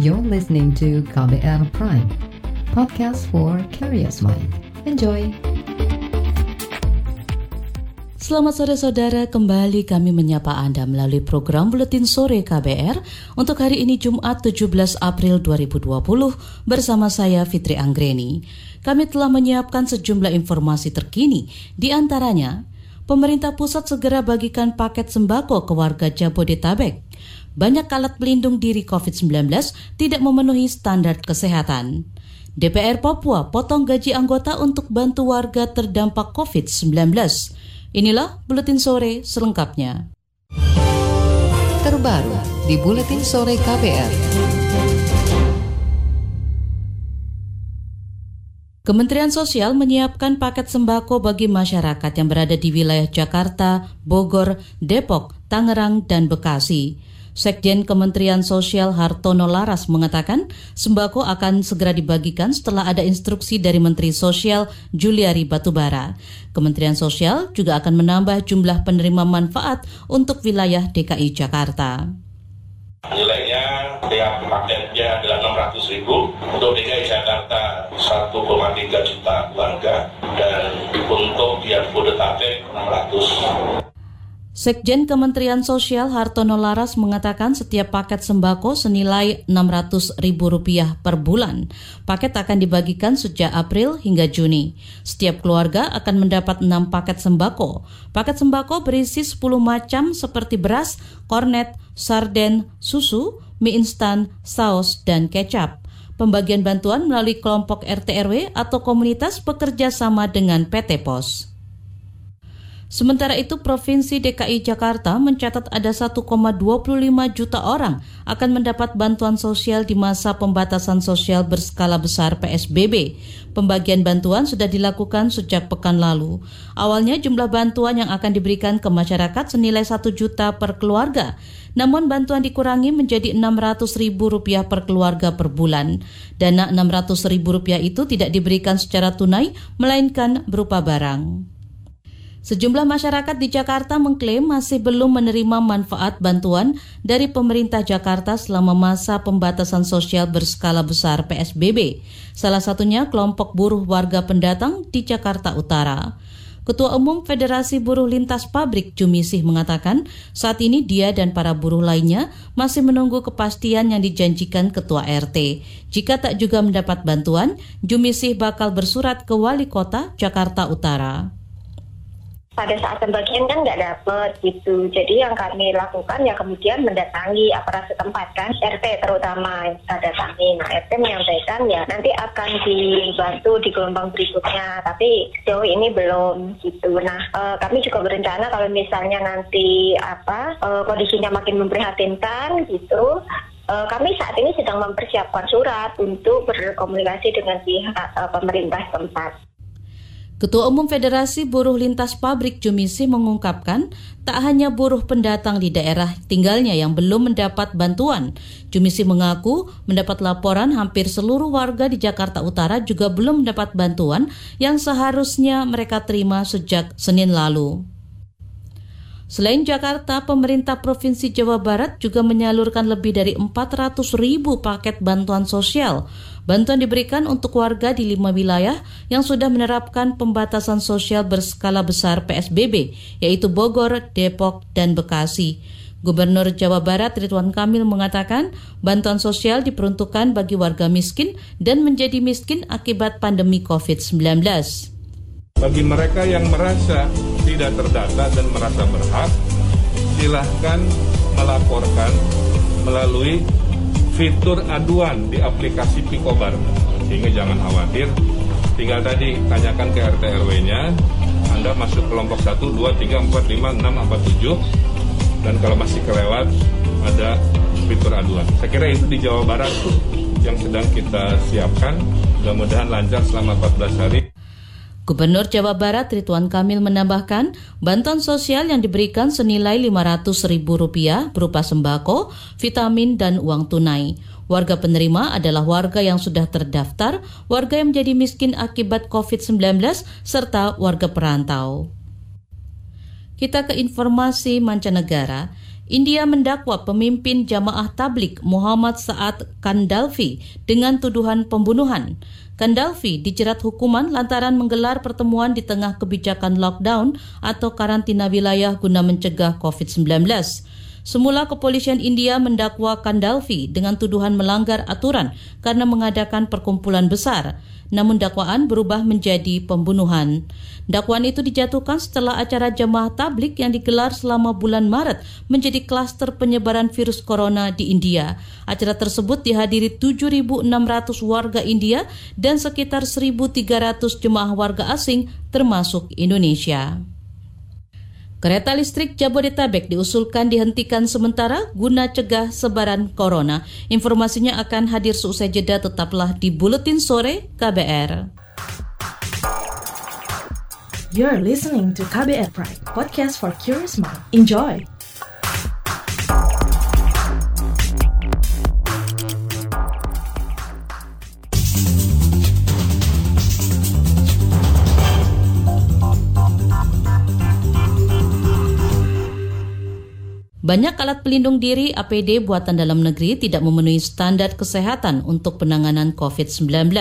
You're listening to KBR Prime, podcast for curious mind. Enjoy! Selamat sore saudara, kembali kami menyapa Anda melalui program Buletin Sore KBR untuk hari ini Jumat 17 April 2020 bersama saya Fitri Anggreni. Kami telah menyiapkan sejumlah informasi terkini, di antaranya pemerintah pusat segera bagikan paket sembako ke warga Jabodetabek banyak alat pelindung diri COVID-19 tidak memenuhi standar kesehatan. DPR Papua potong gaji anggota untuk bantu warga terdampak COVID-19. Inilah Buletin Sore selengkapnya. Terbaru di Buletin Sore KPR. Kementerian Sosial menyiapkan paket sembako bagi masyarakat yang berada di wilayah Jakarta, Bogor, Depok, Tangerang, dan Bekasi. Sekjen Kementerian Sosial Hartono Laras mengatakan sembako akan segera dibagikan setelah ada instruksi dari Menteri Sosial Juliari Batubara. Kementerian Sosial juga akan menambah jumlah penerima manfaat untuk wilayah DKI Jakarta. Nilainya tiap paketnya adalah 600 ribu untuk DKI Jakarta 1,3 juta warga dan untuk yang Bodetabek 600 Sekjen Kementerian Sosial Hartono Laras mengatakan setiap paket sembako senilai Rp600.000 per bulan. Paket akan dibagikan sejak April hingga Juni. Setiap keluarga akan mendapat 6 paket sembako. Paket sembako berisi 10 macam seperti beras, kornet, sarden, susu, mie instan, saus, dan kecap. Pembagian bantuan melalui kelompok RT/RW atau komunitas bekerja sama dengan PT POS. Sementara itu Provinsi DKI Jakarta mencatat ada 1,25 juta orang akan mendapat bantuan sosial di masa pembatasan sosial berskala besar PSBB. Pembagian bantuan sudah dilakukan sejak pekan lalu. Awalnya jumlah bantuan yang akan diberikan ke masyarakat senilai 1 juta per keluarga. Namun bantuan dikurangi menjadi Rp600.000 per keluarga per bulan. Dana Rp600.000 itu tidak diberikan secara tunai, melainkan berupa barang. Sejumlah masyarakat di Jakarta mengklaim masih belum menerima manfaat bantuan dari pemerintah Jakarta selama masa pembatasan sosial berskala besar PSBB. Salah satunya kelompok buruh warga pendatang di Jakarta Utara. Ketua Umum Federasi Buruh Lintas Pabrik Jumisih mengatakan saat ini dia dan para buruh lainnya masih menunggu kepastian yang dijanjikan Ketua RT. Jika tak juga mendapat bantuan, Jumisih bakal bersurat ke Wali Kota Jakarta Utara pada saat pembagian kan nggak dapet gitu. Jadi yang kami lakukan ya kemudian mendatangi aparat setempat kan, RT terutama kita datangi. Nah RT menyampaikan ya nanti akan dibantu di gelombang berikutnya, tapi sejauh ini belum gitu. Nah e, kami juga berencana kalau misalnya nanti apa e, kondisinya makin memprihatinkan gitu, uh, kami saat ini sedang mempersiapkan surat untuk berkomunikasi dengan pihak pemerintah tempat. Ketua Umum Federasi Buruh Lintas Pabrik Jumisi mengungkapkan tak hanya buruh pendatang di daerah tinggalnya yang belum mendapat bantuan. Jumisi mengaku mendapat laporan hampir seluruh warga di Jakarta Utara juga belum mendapat bantuan yang seharusnya mereka terima sejak Senin lalu. Selain Jakarta, pemerintah Provinsi Jawa Barat juga menyalurkan lebih dari 400 ribu paket bantuan sosial. Bantuan diberikan untuk warga di lima wilayah yang sudah menerapkan pembatasan sosial berskala besar PSBB, yaitu Bogor, Depok, dan Bekasi. Gubernur Jawa Barat Ridwan Kamil mengatakan bantuan sosial diperuntukkan bagi warga miskin dan menjadi miskin akibat pandemi COVID-19. Bagi mereka yang merasa tidak terdata dan merasa berhak, silahkan melaporkan melalui fitur aduan di aplikasi Picobar. Sehingga jangan khawatir, tinggal tadi tanyakan ke RT RW-nya, Anda masuk kelompok 1, 2, 3, 4, 5, 6, 4, 7, dan kalau masih kelewat, ada fitur aduan. Saya kira itu di Jawa Barat yang sedang kita siapkan, mudah-mudahan lancar selama 14 hari. Gubernur Jawa Barat Ridwan Kamil menambahkan, bantuan sosial yang diberikan senilai Rp500.000 berupa sembako, vitamin, dan uang tunai. Warga penerima adalah warga yang sudah terdaftar, warga yang menjadi miskin akibat COVID-19, serta warga perantau. Kita ke informasi mancanegara. India mendakwa pemimpin jamaah tablik Muhammad Saad Kandalfi dengan tuduhan pembunuhan. Kandalfi dijerat hukuman lantaran menggelar pertemuan di tengah kebijakan lockdown atau karantina wilayah guna mencegah COVID-19. Semula kepolisian India mendakwa Kandalfi dengan tuduhan melanggar aturan karena mengadakan perkumpulan besar namun dakwaan berubah menjadi pembunuhan. Dakwaan itu dijatuhkan setelah acara jemaah tablik yang digelar selama bulan Maret menjadi klaster penyebaran virus corona di India. Acara tersebut dihadiri 7.600 warga India dan sekitar 1.300 jemaah warga asing termasuk Indonesia. Kereta listrik Jabodetabek diusulkan dihentikan sementara guna cegah sebaran corona. Informasinya akan hadir seusai jeda tetaplah di Buletin Sore KBR. You're listening to KBR Pride, podcast for curious mind. Enjoy! Banyak alat pelindung diri APD buatan dalam negeri tidak memenuhi standar kesehatan untuk penanganan COVID-19.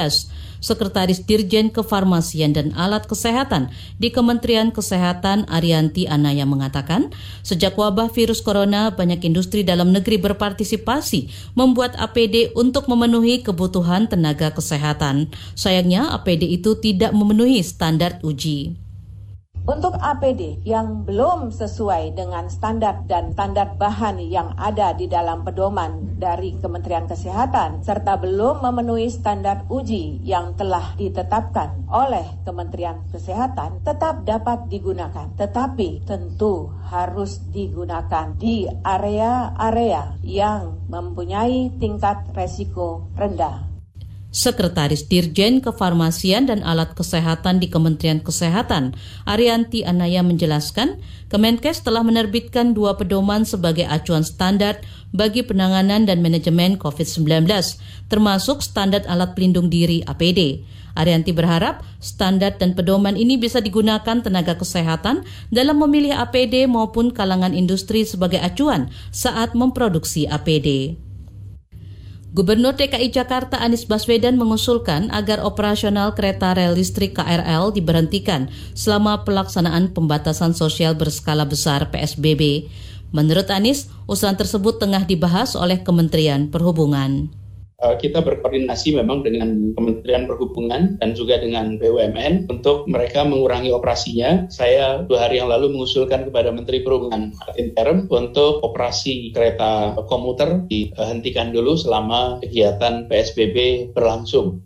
Sekretaris Dirjen Kefarmasian dan Alat Kesehatan di Kementerian Kesehatan Arianti Anaya mengatakan, sejak wabah virus corona banyak industri dalam negeri berpartisipasi membuat APD untuk memenuhi kebutuhan tenaga kesehatan. Sayangnya APD itu tidak memenuhi standar uji. Untuk APD yang belum sesuai dengan standar dan standar bahan yang ada di dalam pedoman dari Kementerian Kesehatan serta belum memenuhi standar uji yang telah ditetapkan oleh Kementerian Kesehatan tetap dapat digunakan. Tetapi tentu harus digunakan di area-area yang mempunyai tingkat resiko rendah. Sekretaris Dirjen Kefarmasian dan Alat Kesehatan di Kementerian Kesehatan, Arianti Anaya menjelaskan, Kemenkes telah menerbitkan dua pedoman sebagai acuan standar bagi penanganan dan manajemen COVID-19, termasuk standar alat pelindung diri APD. Arianti berharap standar dan pedoman ini bisa digunakan tenaga kesehatan dalam memilih APD maupun kalangan industri sebagai acuan saat memproduksi APD. Gubernur DKI Jakarta Anies Baswedan mengusulkan agar operasional kereta rel listrik KRL diberhentikan selama pelaksanaan pembatasan sosial berskala besar PSBB. Menurut Anies, usulan tersebut tengah dibahas oleh Kementerian Perhubungan. Eh, kita berkoordinasi memang dengan Kementerian Perhubungan dan juga dengan BUMN untuk mereka mengurangi operasinya. Saya dua hari yang lalu mengusulkan kepada Menteri Perhubungan interim untuk operasi kereta komuter dihentikan dulu selama kegiatan PSBB berlangsung.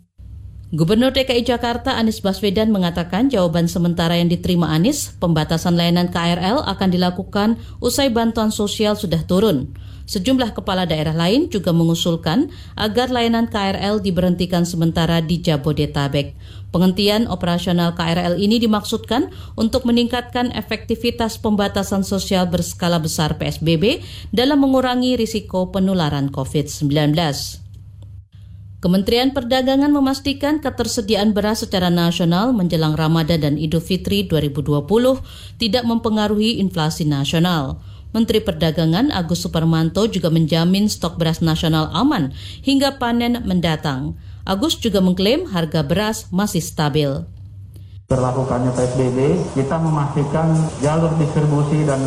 Gubernur DKI Jakarta Anies Baswedan mengatakan jawaban sementara yang diterima Anies, pembatasan layanan KRL akan dilakukan usai bantuan sosial sudah turun. Sejumlah kepala daerah lain juga mengusulkan agar layanan KRL diberhentikan sementara di Jabodetabek. Penghentian operasional KRL ini dimaksudkan untuk meningkatkan efektivitas pembatasan sosial berskala besar PSBB dalam mengurangi risiko penularan COVID-19. Kementerian Perdagangan memastikan ketersediaan beras secara nasional menjelang Ramadan dan Idul Fitri 2020 tidak mempengaruhi inflasi nasional. Menteri Perdagangan Agus Suparmanto juga menjamin stok beras nasional aman hingga panen mendatang. Agus juga mengklaim harga beras masih stabil berlakukannya PSBB, kita memastikan jalur distribusi dan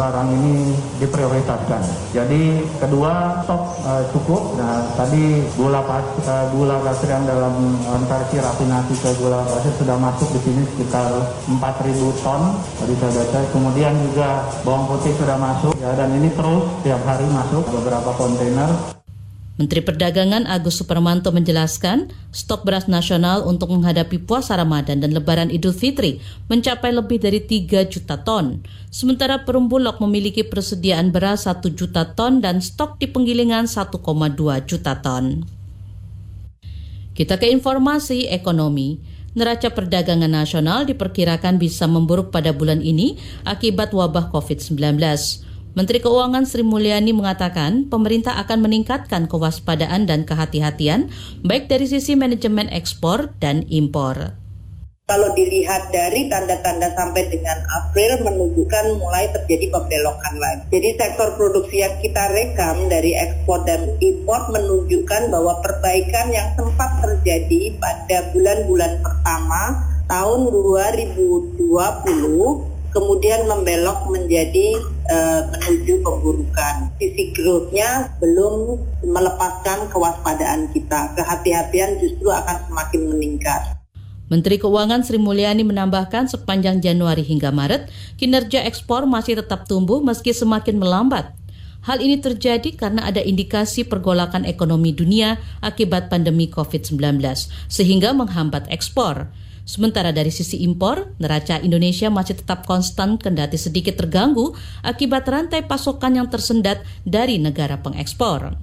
barang ini diprioritaskan. Jadi kedua stok uh, cukup. Nah tadi gula pas, uh, gula pasir yang dalam konversi rafinasi ke gula pasir sudah masuk di sini sekitar 4.000 ton tadi saya baca. Kemudian juga bawang putih sudah masuk ya dan ini terus tiap hari masuk beberapa kontainer. Menteri Perdagangan Agus Suparmanto menjelaskan, stok beras nasional untuk menghadapi puasa Ramadan dan Lebaran Idul Fitri mencapai lebih dari 3 juta ton. Sementara Perumbulok memiliki persediaan beras 1 juta ton dan stok di penggilingan 1,2 juta ton. Kita ke informasi ekonomi. Neraca perdagangan nasional diperkirakan bisa memburuk pada bulan ini akibat wabah COVID-19. Menteri Keuangan Sri Mulyani mengatakan pemerintah akan meningkatkan kewaspadaan dan kehati-hatian baik dari sisi manajemen ekspor dan impor. kalau dilihat dari tanda-tanda sampai dengan April menunjukkan mulai terjadi pembelokan lagi. Jadi sektor produksi yang kita rekam dari ekspor dan impor menunjukkan bahwa perbaikan yang sempat terjadi pada bulan-bulan pertama tahun 2020 kemudian membelok menjadi uh, menuju pemburukan. Sisi growth-nya belum melepaskan kewaspadaan kita. Kehati-hatian justru akan semakin meningkat. Menteri Keuangan Sri Mulyani menambahkan sepanjang Januari hingga Maret, kinerja ekspor masih tetap tumbuh meski semakin melambat. Hal ini terjadi karena ada indikasi pergolakan ekonomi dunia akibat pandemi COVID-19, sehingga menghambat ekspor. Sementara dari sisi impor, neraca Indonesia masih tetap konstan kendati sedikit terganggu akibat rantai pasokan yang tersendat dari negara pengekspor.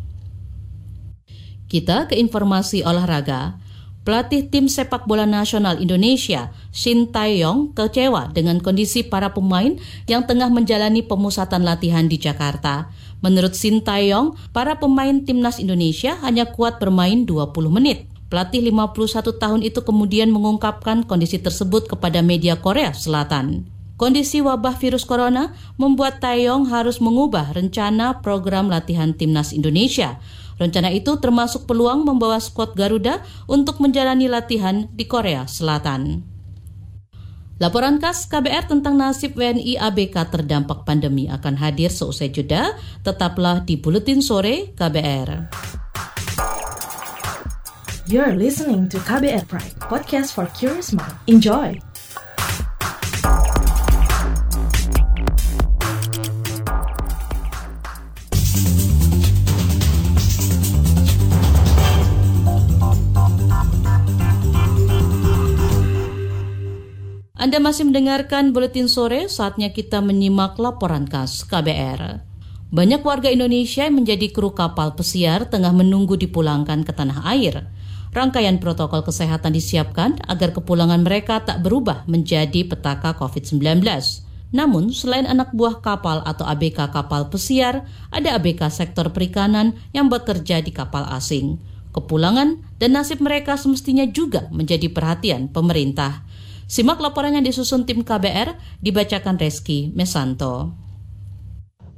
Kita ke informasi olahraga. Pelatih tim sepak bola nasional Indonesia, Shin Tae-yong, kecewa dengan kondisi para pemain yang tengah menjalani pemusatan latihan di Jakarta. Menurut Shin Tae-yong, para pemain timnas Indonesia hanya kuat bermain 20 menit. Pelatih 51 tahun itu kemudian mengungkapkan kondisi tersebut kepada media Korea Selatan. Kondisi wabah virus corona membuat Taeyong harus mengubah rencana program latihan timnas Indonesia Rencana itu termasuk peluang membawa skuad Garuda untuk menjalani latihan di Korea Selatan. Laporan khas KBR tentang nasib WNI ABK terdampak pandemi akan hadir seusai jeda. Tetaplah di Buletin Sore KBR. You're listening to KBR Pride, podcast for curious mind. Enjoy! Anda masih mendengarkan Buletin Sore, saatnya kita menyimak laporan khas KBR. Banyak warga Indonesia yang menjadi kru kapal pesiar tengah menunggu dipulangkan ke tanah air. Rangkaian protokol kesehatan disiapkan agar kepulangan mereka tak berubah menjadi petaka COVID-19. Namun, selain anak buah kapal atau ABK kapal pesiar, ada ABK sektor perikanan yang bekerja di kapal asing. Kepulangan dan nasib mereka semestinya juga menjadi perhatian pemerintah. Simak laporan yang disusun tim KBR dibacakan Reski Mesanto.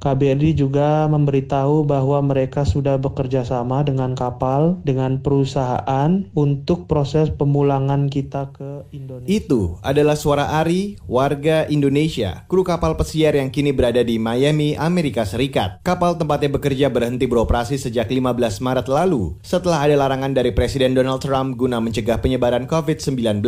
KBRI juga memberitahu bahwa mereka sudah bekerja sama dengan kapal, dengan perusahaan untuk proses pemulangan kita ke Indonesia. Itu adalah suara Ari, warga Indonesia, kru kapal pesiar yang kini berada di Miami, Amerika Serikat. Kapal tempatnya bekerja berhenti beroperasi sejak 15 Maret lalu, setelah ada larangan dari Presiden Donald Trump guna mencegah penyebaran COVID-19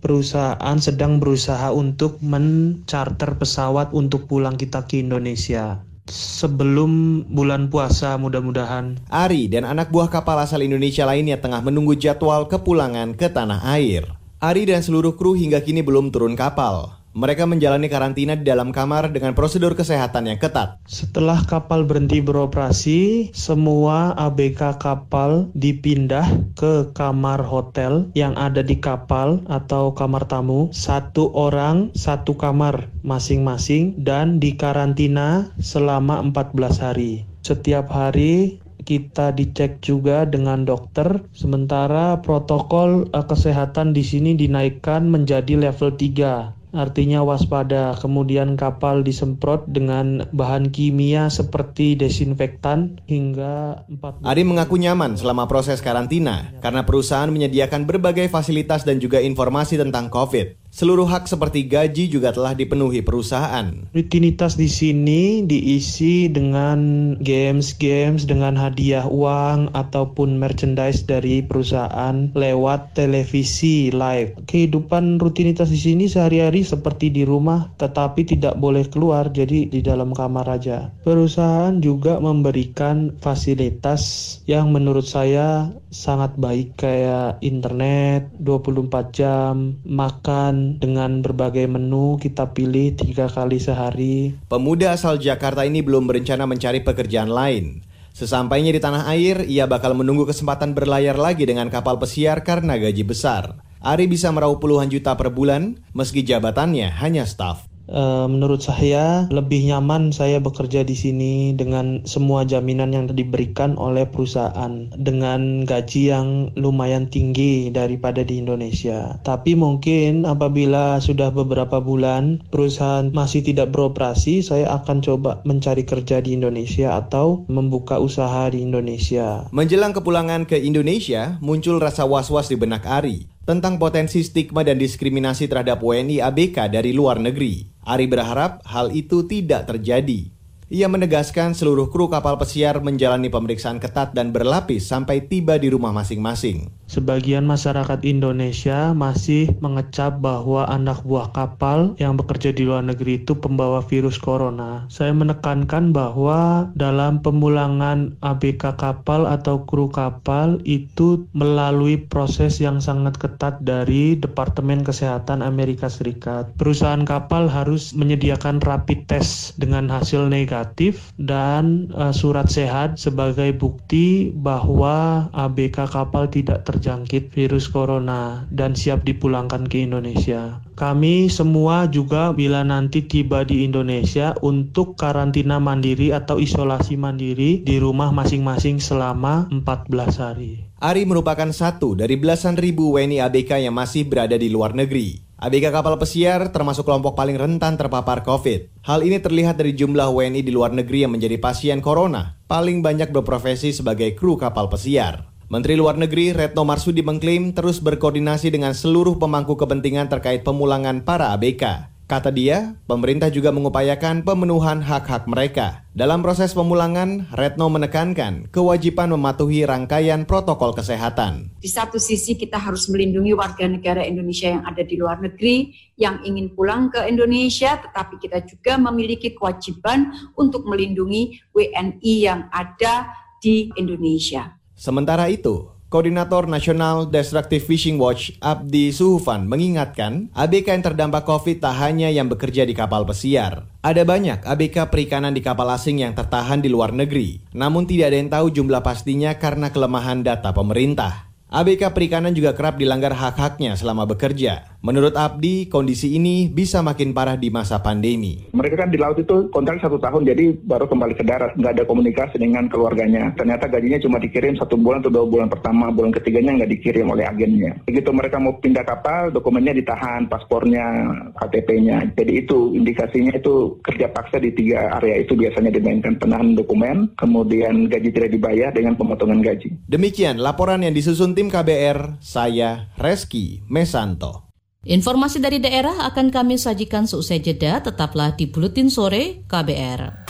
perusahaan sedang berusaha untuk mencarter pesawat untuk pulang kita ke Indonesia sebelum bulan puasa mudah-mudahan. Ari dan anak buah kapal asal Indonesia lainnya tengah menunggu jadwal kepulangan ke tanah air. Ari dan seluruh kru hingga kini belum turun kapal. Mereka menjalani karantina di dalam kamar dengan prosedur kesehatan yang ketat. Setelah kapal berhenti beroperasi, semua ABK kapal dipindah ke kamar hotel yang ada di kapal atau kamar tamu. Satu orang, satu kamar masing-masing dan dikarantina selama 14 hari. Setiap hari kita dicek juga dengan dokter. Sementara protokol uh, kesehatan di sini dinaikkan menjadi level 3 artinya waspada. Kemudian kapal disemprot dengan bahan kimia seperti desinfektan hingga 4 Ari mengaku nyaman selama proses karantina karena perusahaan menyediakan berbagai fasilitas dan juga informasi tentang COVID. Seluruh hak seperti gaji juga telah dipenuhi perusahaan. Rutinitas di sini diisi dengan games-games dengan hadiah uang ataupun merchandise dari perusahaan lewat televisi live. Kehidupan rutinitas di sini sehari-hari seperti di rumah tetapi tidak boleh keluar jadi di dalam kamar aja. Perusahaan juga memberikan fasilitas yang menurut saya sangat baik kayak internet 24 jam, makan dengan berbagai menu kita pilih tiga kali sehari. Pemuda asal Jakarta ini belum berencana mencari pekerjaan lain. Sesampainya di tanah air, ia bakal menunggu kesempatan berlayar lagi dengan kapal pesiar karena gaji besar. Ari bisa meraup puluhan juta per bulan, meski jabatannya hanya staf. E, menurut saya lebih nyaman saya bekerja di sini dengan semua jaminan yang diberikan oleh perusahaan dengan gaji yang lumayan tinggi daripada di Indonesia. Tapi mungkin apabila sudah beberapa bulan perusahaan masih tidak beroperasi, saya akan coba mencari kerja di Indonesia atau membuka usaha di Indonesia. Menjelang kepulangan ke Indonesia, muncul rasa was-was di benak Ari tentang potensi stigma dan diskriminasi terhadap WNI ABK dari luar negeri. Ari berharap hal itu tidak terjadi. Ia menegaskan seluruh kru kapal pesiar menjalani pemeriksaan ketat dan berlapis sampai tiba di rumah masing-masing. Sebagian masyarakat Indonesia masih mengecap bahwa anak buah kapal yang bekerja di luar negeri itu pembawa virus corona. Saya menekankan bahwa dalam pemulangan ABK kapal atau kru kapal itu melalui proses yang sangat ketat dari Departemen Kesehatan Amerika Serikat. Perusahaan kapal harus menyediakan rapid test dengan hasil negatif dan uh, surat sehat sebagai bukti bahwa ABK kapal tidak ter terjangkit virus corona dan siap dipulangkan ke Indonesia. Kami semua juga bila nanti tiba di Indonesia untuk karantina mandiri atau isolasi mandiri di rumah masing-masing selama 14 hari. Ari merupakan satu dari belasan ribu WNI ABK yang masih berada di luar negeri. ABK kapal pesiar termasuk kelompok paling rentan terpapar COVID. Hal ini terlihat dari jumlah WNI di luar negeri yang menjadi pasien corona, paling banyak berprofesi sebagai kru kapal pesiar. Menteri Luar Negeri Retno Marsudi mengklaim terus berkoordinasi dengan seluruh pemangku kepentingan terkait pemulangan para ABK. Kata dia, pemerintah juga mengupayakan pemenuhan hak-hak mereka. Dalam proses pemulangan, Retno menekankan kewajiban mematuhi rangkaian protokol kesehatan. Di satu sisi kita harus melindungi warga negara Indonesia yang ada di luar negeri, yang ingin pulang ke Indonesia, tetapi kita juga memiliki kewajiban untuk melindungi WNI yang ada di Indonesia. Sementara itu, Koordinator Nasional Destructive Fishing Watch Abdi Suhufan mengingatkan ABK yang terdampak COVID tak hanya yang bekerja di kapal pesiar. Ada banyak ABK perikanan di kapal asing yang tertahan di luar negeri, namun tidak ada yang tahu jumlah pastinya karena kelemahan data pemerintah. ABK perikanan juga kerap dilanggar hak-haknya selama bekerja. Menurut Abdi, kondisi ini bisa makin parah di masa pandemi. Mereka kan di laut itu kontrak satu tahun, jadi baru kembali ke darat. Nggak ada komunikasi dengan keluarganya. Ternyata gajinya cuma dikirim satu bulan atau dua bulan pertama. Bulan ketiganya nggak dikirim oleh agennya. Begitu mereka mau pindah kapal, dokumennya ditahan, paspornya, KTP-nya. Jadi itu indikasinya itu kerja paksa di tiga area itu biasanya dimainkan penahan dokumen, kemudian gaji tidak dibayar dengan pemotongan gaji. Demikian laporan yang disusun tim KBR, saya Reski Mesanto. Informasi dari daerah akan kami sajikan seusai jeda, tetaplah di Buletin Sore KBR.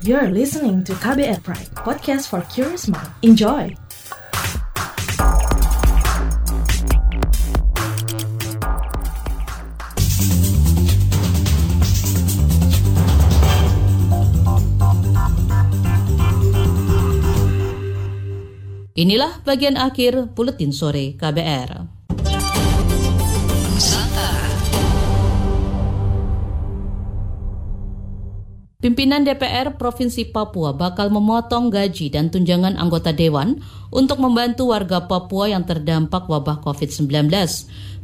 You're listening to KBR Pride, podcast for curious mind. Enjoy! Inilah bagian akhir Buletin Sore KBR. Pimpinan DPR Provinsi Papua bakal memotong gaji dan tunjangan anggota dewan untuk membantu warga Papua yang terdampak wabah COVID-19.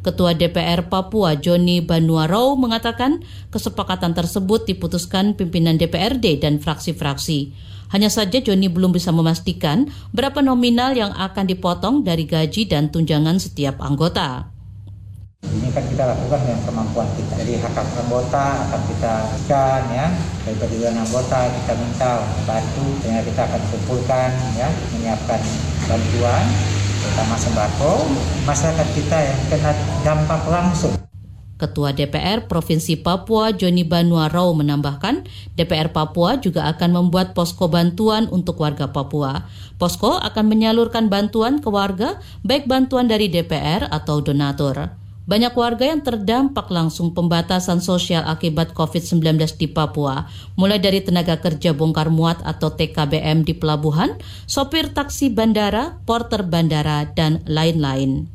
Ketua DPR Papua Joni Banuarau mengatakan kesepakatan tersebut diputuskan pimpinan DPRD dan fraksi-fraksi. Hanya saja Joni belum bisa memastikan berapa nominal yang akan dipotong dari gaji dan tunjangan setiap anggota. Ini kan kita lakukan dengan kemampuan kita. Jadi hak anggota akan kita berikan ya. Dari perjuangan anggota kita minta membantu sehingga kita akan kumpulkan ya menyiapkan bantuan terutama sembako masyarakat kita yang kena dampak langsung Ketua DPR Provinsi Papua Joni Banuarau menambahkan, DPR Papua juga akan membuat posko bantuan untuk warga Papua. Posko akan menyalurkan bantuan ke warga, baik bantuan dari DPR atau donatur. Banyak warga yang terdampak langsung pembatasan sosial akibat COVID-19 di Papua, mulai dari tenaga kerja bongkar muat atau TKBM di pelabuhan, sopir taksi bandara, porter bandara, dan lain-lain.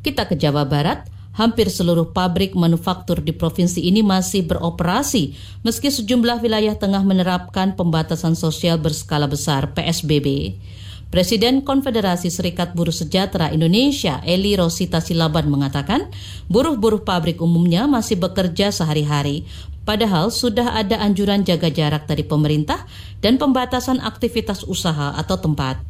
Kita ke Jawa Barat hampir seluruh pabrik manufaktur di provinsi ini masih beroperasi meski sejumlah wilayah tengah menerapkan pembatasan sosial berskala besar PSBB. Presiden Konfederasi Serikat Buruh Sejahtera Indonesia, Eli Rosita Silaban mengatakan, buruh-buruh pabrik umumnya masih bekerja sehari-hari, padahal sudah ada anjuran jaga jarak dari pemerintah dan pembatasan aktivitas usaha atau tempat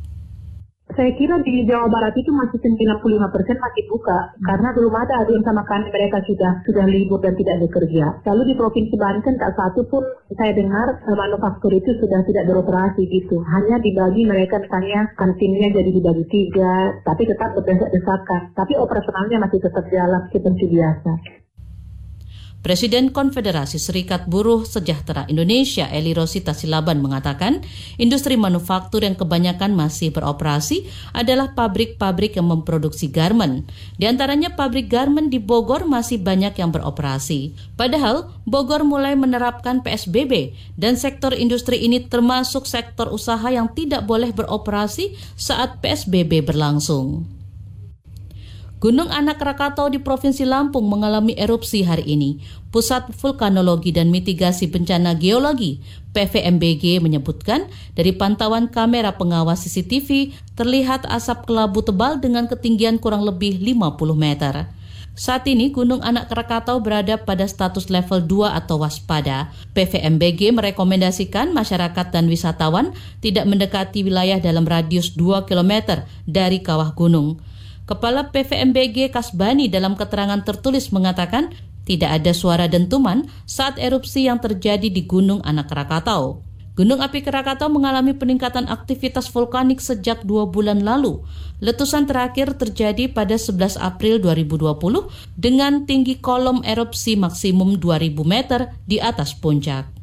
saya kira di Jawa Barat itu masih 95 persen masih buka karena belum ada yang sama kan mereka sudah sudah libur dan tidak bekerja. Lalu di Provinsi Banten tak satu pun saya dengar eh, manufaktur itu sudah tidak beroperasi gitu. Hanya dibagi mereka misalnya kantinnya jadi dibagi tiga, tapi tetap berdesak-desakan. Tapi operasionalnya masih tetap jalan seperti biasa. Presiden Konfederasi Serikat Buruh Sejahtera Indonesia Eli Rosita Silaban mengatakan, industri manufaktur yang kebanyakan masih beroperasi adalah pabrik-pabrik yang memproduksi garmen. Di antaranya pabrik garmen di Bogor masih banyak yang beroperasi. Padahal Bogor mulai menerapkan PSBB dan sektor industri ini termasuk sektor usaha yang tidak boleh beroperasi saat PSBB berlangsung. Gunung Anak Rakatau di Provinsi Lampung mengalami erupsi hari ini. Pusat Vulkanologi dan Mitigasi Bencana Geologi PVMBG menyebutkan dari pantauan kamera pengawas CCTV terlihat asap kelabu tebal dengan ketinggian kurang lebih 50 meter. Saat ini Gunung Anak Krakatau berada pada status level 2 atau waspada. PVMBG merekomendasikan masyarakat dan wisatawan tidak mendekati wilayah dalam radius 2 km dari kawah gunung. Kepala PVMBG Kasbani dalam keterangan tertulis mengatakan tidak ada suara dentuman saat erupsi yang terjadi di Gunung Anak Krakatau. Gunung api Krakatau mengalami peningkatan aktivitas vulkanik sejak dua bulan lalu. Letusan terakhir terjadi pada 11 April 2020 dengan tinggi kolom erupsi maksimum 2000 meter di atas puncak.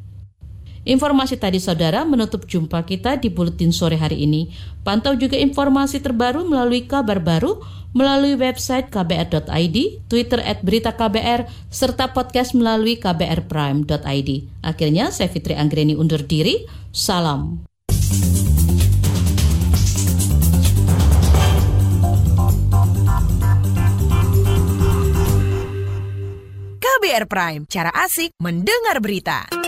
Informasi tadi saudara menutup jumpa kita di Buletin Sore hari ini. Pantau juga informasi terbaru melalui kabar baru melalui website kbr.id, Twitter at berita KBR, serta podcast melalui kbrprime.id. Akhirnya saya Fitri Anggreni undur diri. Salam. KBR Prime, cara asik mendengar berita.